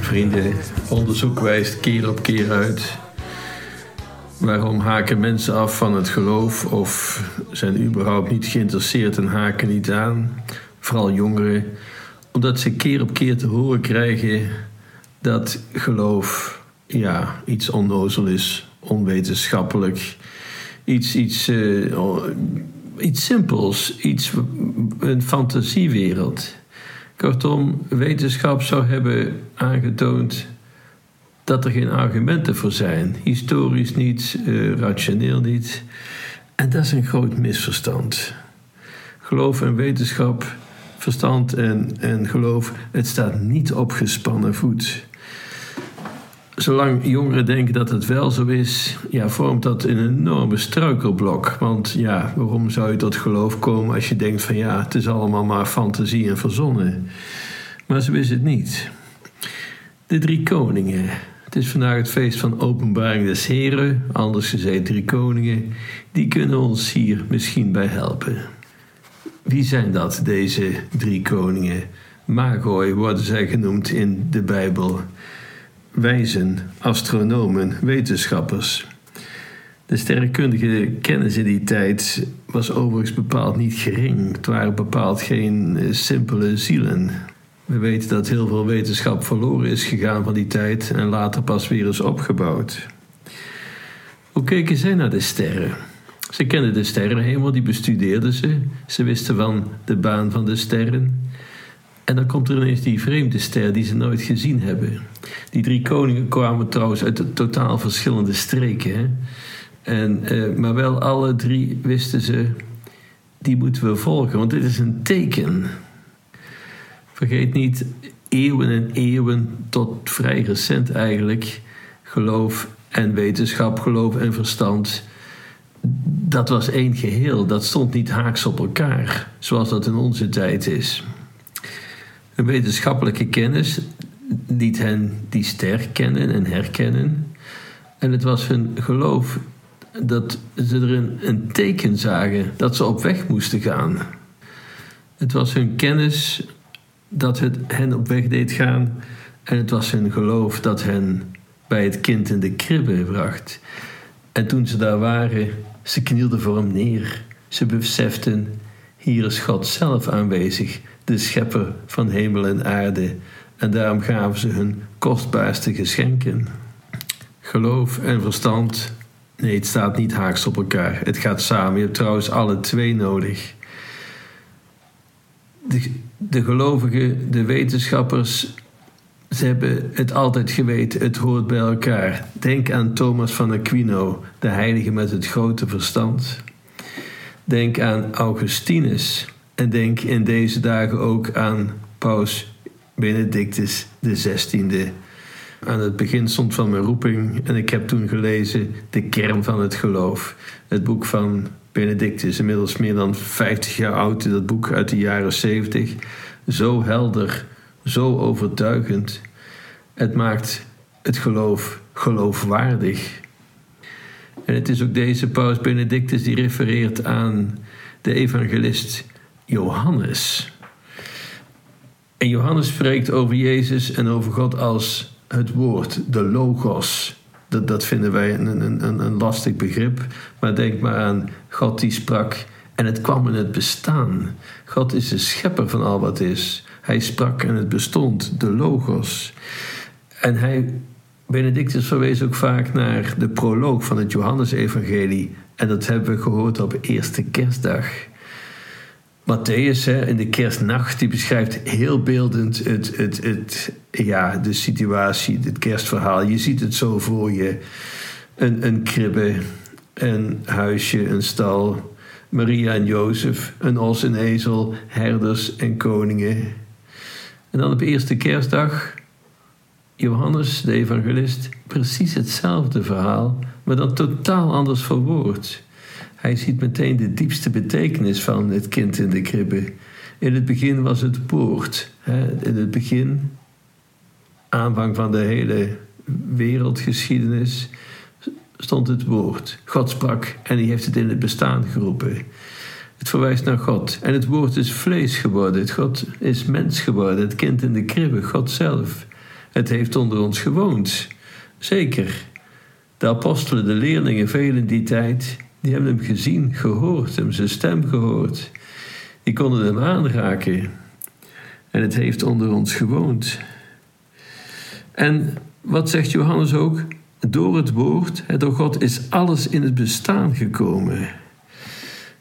Vrienden, onderzoek wijst keer op keer uit. Waarom haken mensen af van het geloof of zijn überhaupt niet geïnteresseerd en haken niet aan? Vooral jongeren, omdat ze keer op keer te horen krijgen dat geloof ja, iets onnozel is, onwetenschappelijk, iets, iets, uh, iets simpels, iets, een fantasiewereld. Kortom, wetenschap zou hebben aangetoond dat er geen argumenten voor zijn. Historisch niet, uh, rationeel niet. En dat is een groot misverstand. Geloof en wetenschap, verstand en, en geloof, het staat niet op gespannen voet. Zolang jongeren denken dat het wel zo is, ja, vormt dat een enorme struikelblok. Want ja, waarom zou je tot geloof komen als je denkt van ja, het is allemaal maar fantasie en verzonnen? Maar zo is het niet. De drie koningen. Het is vandaag het feest van openbaring des Heren, anders gezegd drie koningen. Die kunnen ons hier misschien bij helpen. Wie zijn dat, deze drie koningen? Magoi worden zij genoemd in de Bijbel wijzen, astronomen, wetenschappers. De sterrenkundige kennis in die tijd was overigens bepaald niet gering. Het waren bepaald geen eh, simpele zielen. We weten dat heel veel wetenschap verloren is gegaan van die tijd en later pas weer is opgebouwd. Hoe keken zij naar de sterren? Ze kenden de sterrenhemel, die bestudeerden ze. Ze wisten van de baan van de sterren. En dan komt er ineens die vreemde ster die ze nooit gezien hebben. Die drie koningen kwamen trouwens uit totaal verschillende streken. Hè? En, uh, maar wel alle drie wisten ze, die moeten we volgen, want dit is een teken. Vergeet niet, eeuwen en eeuwen tot vrij recent eigenlijk, geloof en wetenschap, geloof en verstand, dat was één geheel. Dat stond niet haaks op elkaar, zoals dat in onze tijd is. Een wetenschappelijke kennis liet hen die ster kennen en herkennen. En het was hun geloof dat ze er een, een teken zagen dat ze op weg moesten gaan. Het was hun kennis dat het hen op weg deed gaan. En het was hun geloof dat hen bij het kind in de kribbe bracht. En toen ze daar waren, ze knielden voor hem neer. Ze beseften, hier is God zelf aanwezig de schepper van hemel en aarde. En daarom gaven ze hun kostbaarste geschenken. Geloof en verstand, nee, het staat niet haaks op elkaar. Het gaat samen. Je hebt trouwens alle twee nodig. De, de gelovigen, de wetenschappers, ze hebben het altijd geweten, het hoort bij elkaar. Denk aan Thomas van Aquino, de heilige met het grote verstand. Denk aan Augustinus, en denk in deze dagen ook aan Paus Benedictus XVI. Aan het begin stond van mijn roeping en ik heb toen gelezen De kern van het geloof. Het boek van Benedictus, inmiddels meer dan 50 jaar oud, dat boek uit de jaren 70. Zo helder, zo overtuigend. Het maakt het geloof geloofwaardig. En het is ook deze Paus Benedictus die refereert aan de evangelist Johannes. En Johannes spreekt over Jezus en over God als het woord, de logos. Dat, dat vinden wij een, een, een, lastig begrip. Maar denk maar aan God die sprak en het kwam in het bestaan. God is de schepper van al wat is. Hij sprak en het bestond, de logos. En hij, Benedictus verwees ook vaak naar de proloog van het Johannesevangelie. En dat hebben we gehoord op eerste kerstdag. Matthäus in de kerstnacht, die beschrijft heel beeldend het, het, het, ja, de situatie, het kerstverhaal. Je ziet het zo voor je. Een, een kribbe, een huisje, een stal, Maria en Jozef, een os en ezel, herders en koningen. En dan op eerste kerstdag, Johannes de evangelist, precies hetzelfde verhaal, maar dan totaal anders verwoord. Hij ziet meteen de diepste betekenis van het kind in de kribbe. In het begin was het woord. In het begin, aanvang van de hele wereldgeschiedenis, stond het woord. God sprak en hij heeft het in het bestaan geroepen. Het verwijst naar God. En het woord is vlees geworden. Het God is mens geworden. Het kind in de kribbe, God zelf. Het heeft onder ons gewoond. Zeker. De apostelen, de leerlingen, velen in die tijd, die hebben hem gezien, gehoord, hem zijn stem gehoord. Die konden hem aanraken. En het heeft onder ons gewoond. En wat zegt Johannes ook? Door het woord, door God, is alles in het bestaan gekomen.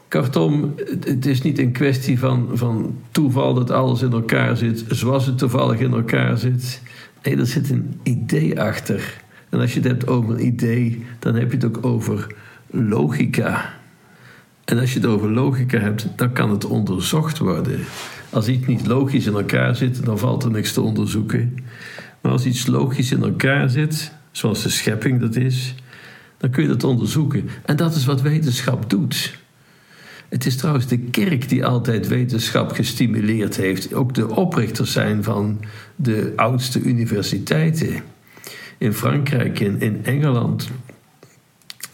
Kortom, het is niet een kwestie van, van toeval dat alles in elkaar zit, zoals het toevallig in elkaar zit. Nee, er zit een idee achter. En als je het hebt over een idee, dan heb je het ook over logica. En als je het over logica hebt, dan kan het onderzocht worden. Als iets niet logisch in elkaar zit, dan valt er niks te onderzoeken. Maar als iets logisch in elkaar zit, zoals de schepping dat is, dan kun je dat onderzoeken. En dat is wat wetenschap doet. Het is trouwens de kerk die altijd wetenschap gestimuleerd heeft. Ook de oprichters zijn van de oudste universiteiten. In Frankrijk, in, in Engeland.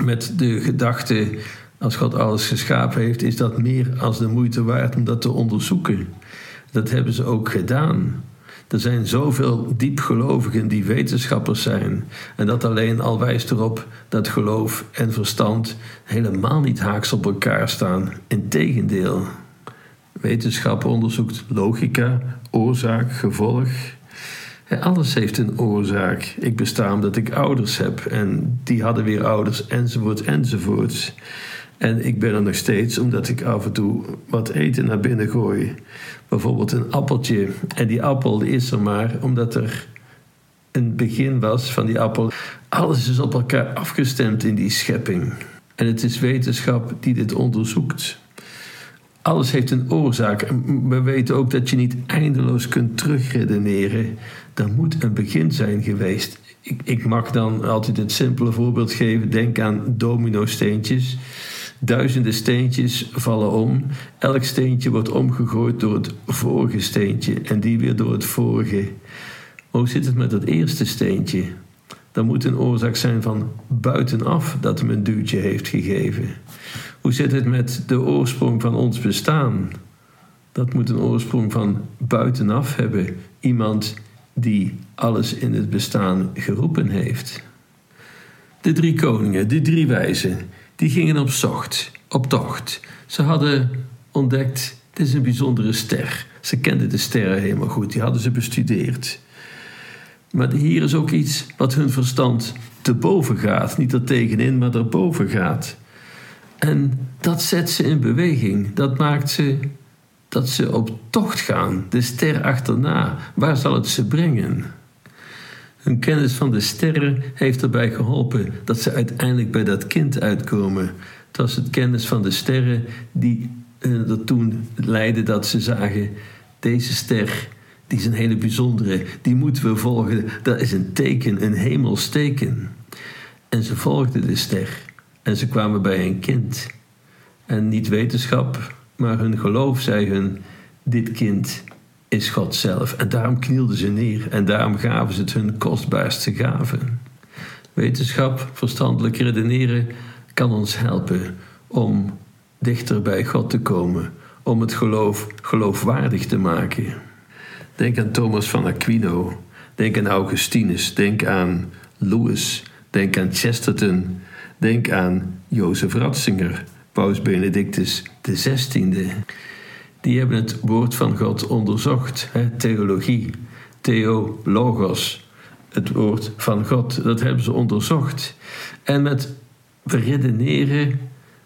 Met de gedachte, als God alles geschapen heeft, is dat meer als de moeite waard om dat te onderzoeken. Dat hebben ze ook gedaan. Er zijn zoveel diepgelovigen die wetenschappers zijn. En dat alleen al wijst erop dat geloof en verstand helemaal niet haaks op elkaar staan. Integendeel. Wetenschap onderzoekt logica, oorzaak, gevolg. Alles heeft een oorzaak. Ik besta omdat ik ouders heb en die hadden weer ouders, enzovoort, enzovoort. En ik ben er nog steeds omdat ik af en toe wat eten naar binnen gooi. Bijvoorbeeld een appeltje. En die appel is er maar omdat er een begin was van die appel. Alles is op elkaar afgestemd in die schepping. En het is wetenschap die dit onderzoekt. Alles heeft een oorzaak. We weten ook dat je niet eindeloos kunt terugredeneren. Er moet een begin zijn geweest. Ik, ik mag dan altijd het simpele voorbeeld geven. Denk aan domino-steentjes. Duizenden steentjes vallen om. Elk steentje wordt omgegooid door het vorige steentje en die weer door het vorige. Hoe zit het met dat eerste steentje? Dat moet een oorzaak zijn van buitenaf dat hem een duwtje heeft gegeven. Hoe zit het met de oorsprong van ons bestaan? Dat moet een oorsprong van buitenaf hebben. Iemand die alles in het bestaan geroepen heeft. De drie koningen, de drie wijzen, die gingen op zocht, op tocht. Ze hadden ontdekt, het is een bijzondere ster. Ze kenden de sterren helemaal goed, die hadden ze bestudeerd. Maar hier is ook iets wat hun verstand te boven gaat. Niet er tegenin, maar erboven gaat. En dat zet ze in beweging. Dat maakt ze dat ze op tocht gaan, de ster achterna. Waar zal het ze brengen? Hun kennis van de sterren heeft erbij geholpen dat ze uiteindelijk bij dat kind uitkomen. Het was het kennis van de sterren die uh, er toen leidde dat ze zagen: deze ster, die is een hele bijzondere, die moeten we volgen. Dat is een teken, een hemelsteken. En ze volgden de ster en ze kwamen bij een kind. En niet wetenschap, maar hun geloof zei hun: dit kind is God zelf. En daarom knielden ze neer en daarom gaven ze het hun kostbaarste gaven. Wetenschap, verstandelijk redeneren kan ons helpen om dichter bij God te komen, om het geloof geloofwaardig te maken. Denk aan Thomas van Aquino, denk aan Augustinus, denk aan Lewis, denk aan Chesterton, denk aan Jozef Ratzinger, Paus Benedictus XVI die hebben het woord van God onderzocht. Hè? Theologie, theologos, het woord van God, dat hebben ze onderzocht. En met redeneren,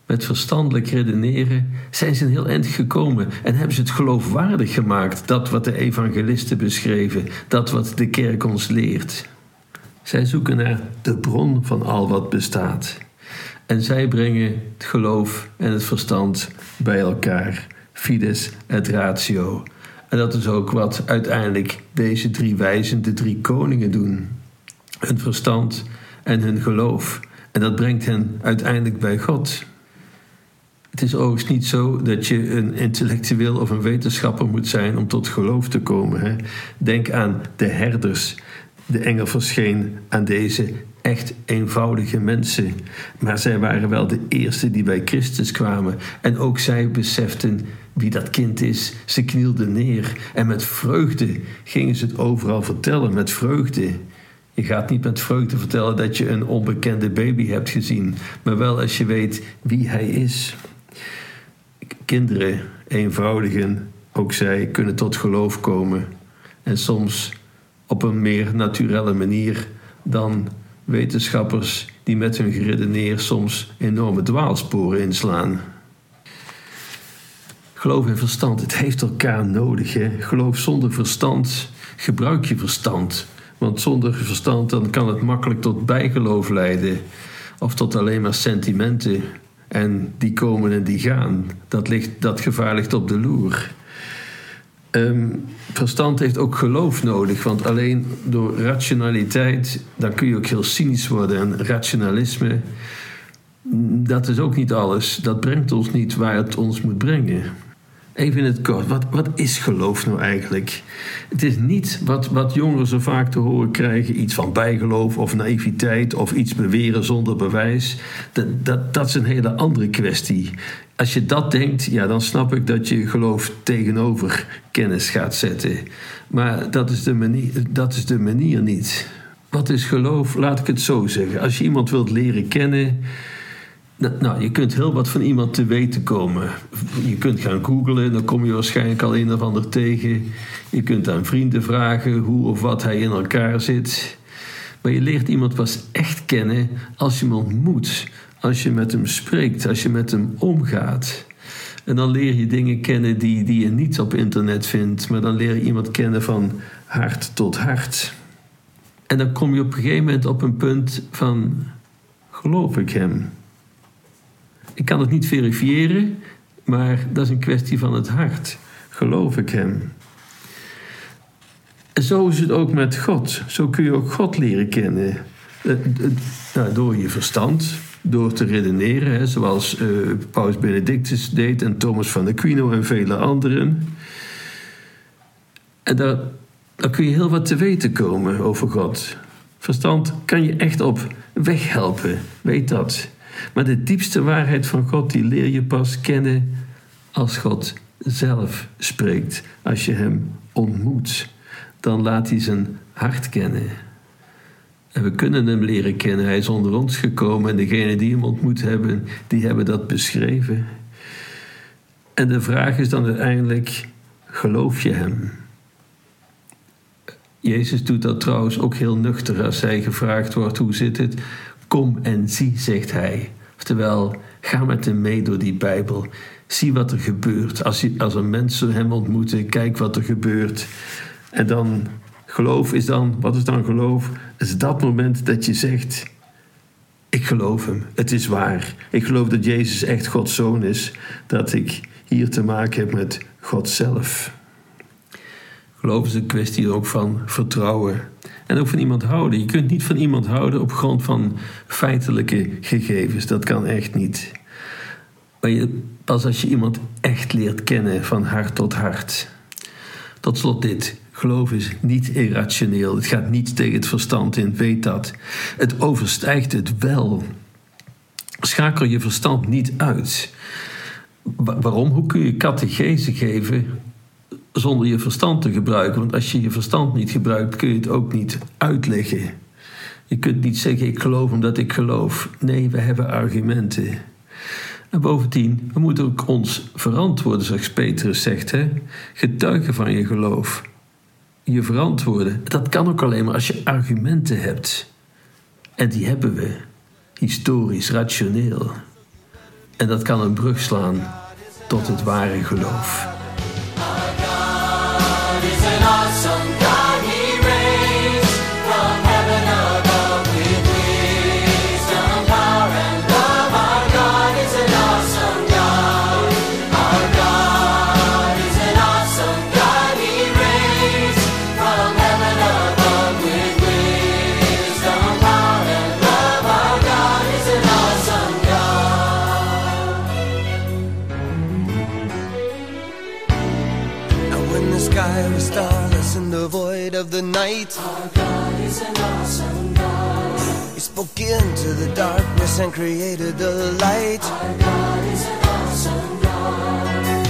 met verstandelijk redeneren, zijn ze een heel eind gekomen en hebben ze het geloofwaardig gemaakt, dat wat de evangelisten beschreven, dat wat de kerk ons leert. Zij zoeken naar de bron van al wat bestaat. En zij brengen het geloof en het verstand bij elkaar fides et ratio. En dat is ook wat uiteindelijk deze drie wijzen, de drie koningen doen. Hun verstand en hun geloof. En dat brengt hen uiteindelijk bij God. Het is overigens niet zo dat je een intellectueel of een wetenschapper moet zijn om tot geloof te komen. Hè? Denk aan de herders. De engel verscheen aan deze echt eenvoudige mensen. Maar zij waren wel de eerste die bij Christus kwamen. En ook zij beseften wie dat kind is. Ze knielden neer en met vreugde gingen ze het overal vertellen. Met vreugde. Je gaat niet met vreugde vertellen dat je een onbekende baby hebt gezien, maar wel als je weet wie hij is. Kinderen, eenvoudigen, ook zij kunnen tot geloof komen. En soms op een meer naturele manier dan wetenschappers die met hun geredeneer soms enorme dwaalsporen inslaan. Geloof en verstand, het heeft elkaar nodig. Hè? Geloof zonder verstand, gebruik je verstand. Want zonder verstand dan kan het makkelijk tot bijgeloof leiden. Of tot alleen maar sentimenten. En die komen en die gaan. Dat, ligt, dat gevaar ligt op de loer. Ehm, verstand heeft ook geloof nodig, want alleen door rationaliteit, dan kun je ook heel cynisch worden. En rationalisme, dat is ook niet alles. Dat brengt ons niet waar het ons moet brengen. Even in het kort, wat, wat is geloof nou eigenlijk? Het is niet wat, wat jongeren zo vaak te horen krijgen: iets van bijgeloof of naïviteit of iets beweren zonder bewijs. Dat, dat, dat is een hele andere kwestie. Als je dat denkt, ja, dan snap ik dat je geloof tegenover kennis gaat zetten. Maar dat is de manier, dat is de manier niet. Wat is geloof? Laat ik het zo zeggen. Als je iemand wilt leren kennen nou, je kunt heel wat van iemand te weten komen. Je kunt gaan googlen, dan kom je waarschijnlijk al een of ander tegen. Je kunt aan vrienden vragen hoe of wat hij in elkaar zit. Maar je leert iemand pas echt kennen als je hem ontmoet. Als je met hem spreekt, als je met hem omgaat. En dan leer je dingen kennen die, die je niet op internet vindt. Maar dan leer je iemand kennen van hart tot hart. En dan kom je op een gegeven moment op een punt van: geloof ik hem? Ik kan het niet verifiëren, maar dat is een kwestie van het hart. Geloof ik Hem? En zo is het ook met God. Zo kun je ook God leren kennen. Eh, nou, door je verstand, door te redeneren, zoals uh, Paus Benedictus deed en Thomas van Aquino en vele anderen. En daar, daar kun je heel wat te weten komen over God. Verstand kan je echt op weg helpen, weet dat. Maar de diepste waarheid van God, die leer je pas kennen als God zelf spreekt. Als je Hem ontmoet, dan laat Hij zijn hart kennen. En we kunnen Hem leren kennen. Hij is onder ons gekomen en degenen die Hem ontmoet hebben, die hebben dat beschreven. En de vraag is dan uiteindelijk, geloof je Hem? Jezus doet dat trouwens ook heel nuchter als hij gevraagd wordt: hoe zit het? Kom en zie, zegt hij. Oftewel, ga met hem mee door die Bijbel. Zie wat er gebeurt. Als, je, als er mensen hem ontmoeten, kijk wat er gebeurt. En dan, geloof is dan, wat is dan geloof? Het is dat moment dat je zegt: Ik geloof hem, het is waar. Ik geloof dat Jezus echt Gods zoon is. Dat ik hier te maken heb met God zelf. Geloof is een kwestie ook van vertrouwen. En ook van iemand houden. Je kunt niet van iemand houden op grond van feitelijke gegevens. Dat kan echt niet. Maar pas als je iemand echt leert kennen van hart tot hart. Tot slot dit. Geloof is niet irrationeel. Het gaat niet tegen het verstand in. Weet dat. Het overstijgt het wel. Schakel je verstand niet uit. Waarom? Hoe kun je catechese geven zonder je verstand te gebruiken. Want als je je verstand niet gebruikt, kun je het ook niet uitleggen. Je kunt niet zeggen: Ik geloof omdat ik geloof. Nee, we hebben argumenten. En bovendien, we moeten ook ons verantwoorden, zoals Petrus zegt: hè? getuigen van je geloof. Je verantwoorden. Dat kan ook alleen maar als je argumenten hebt. En die hebben we. Historisch, rationeel. En dat kan een brug slaan tot het ware geloof. and I night. Our God is an awesome God. He spoke into the darkness and created the light. Our God is an awesome God.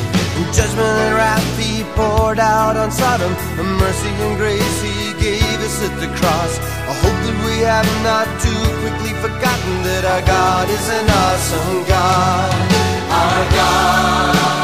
Judgment and wrath he poured out on Sodom, and mercy and grace he gave us at the cross. I hope that we have not too quickly forgotten that our God is an awesome God. Our God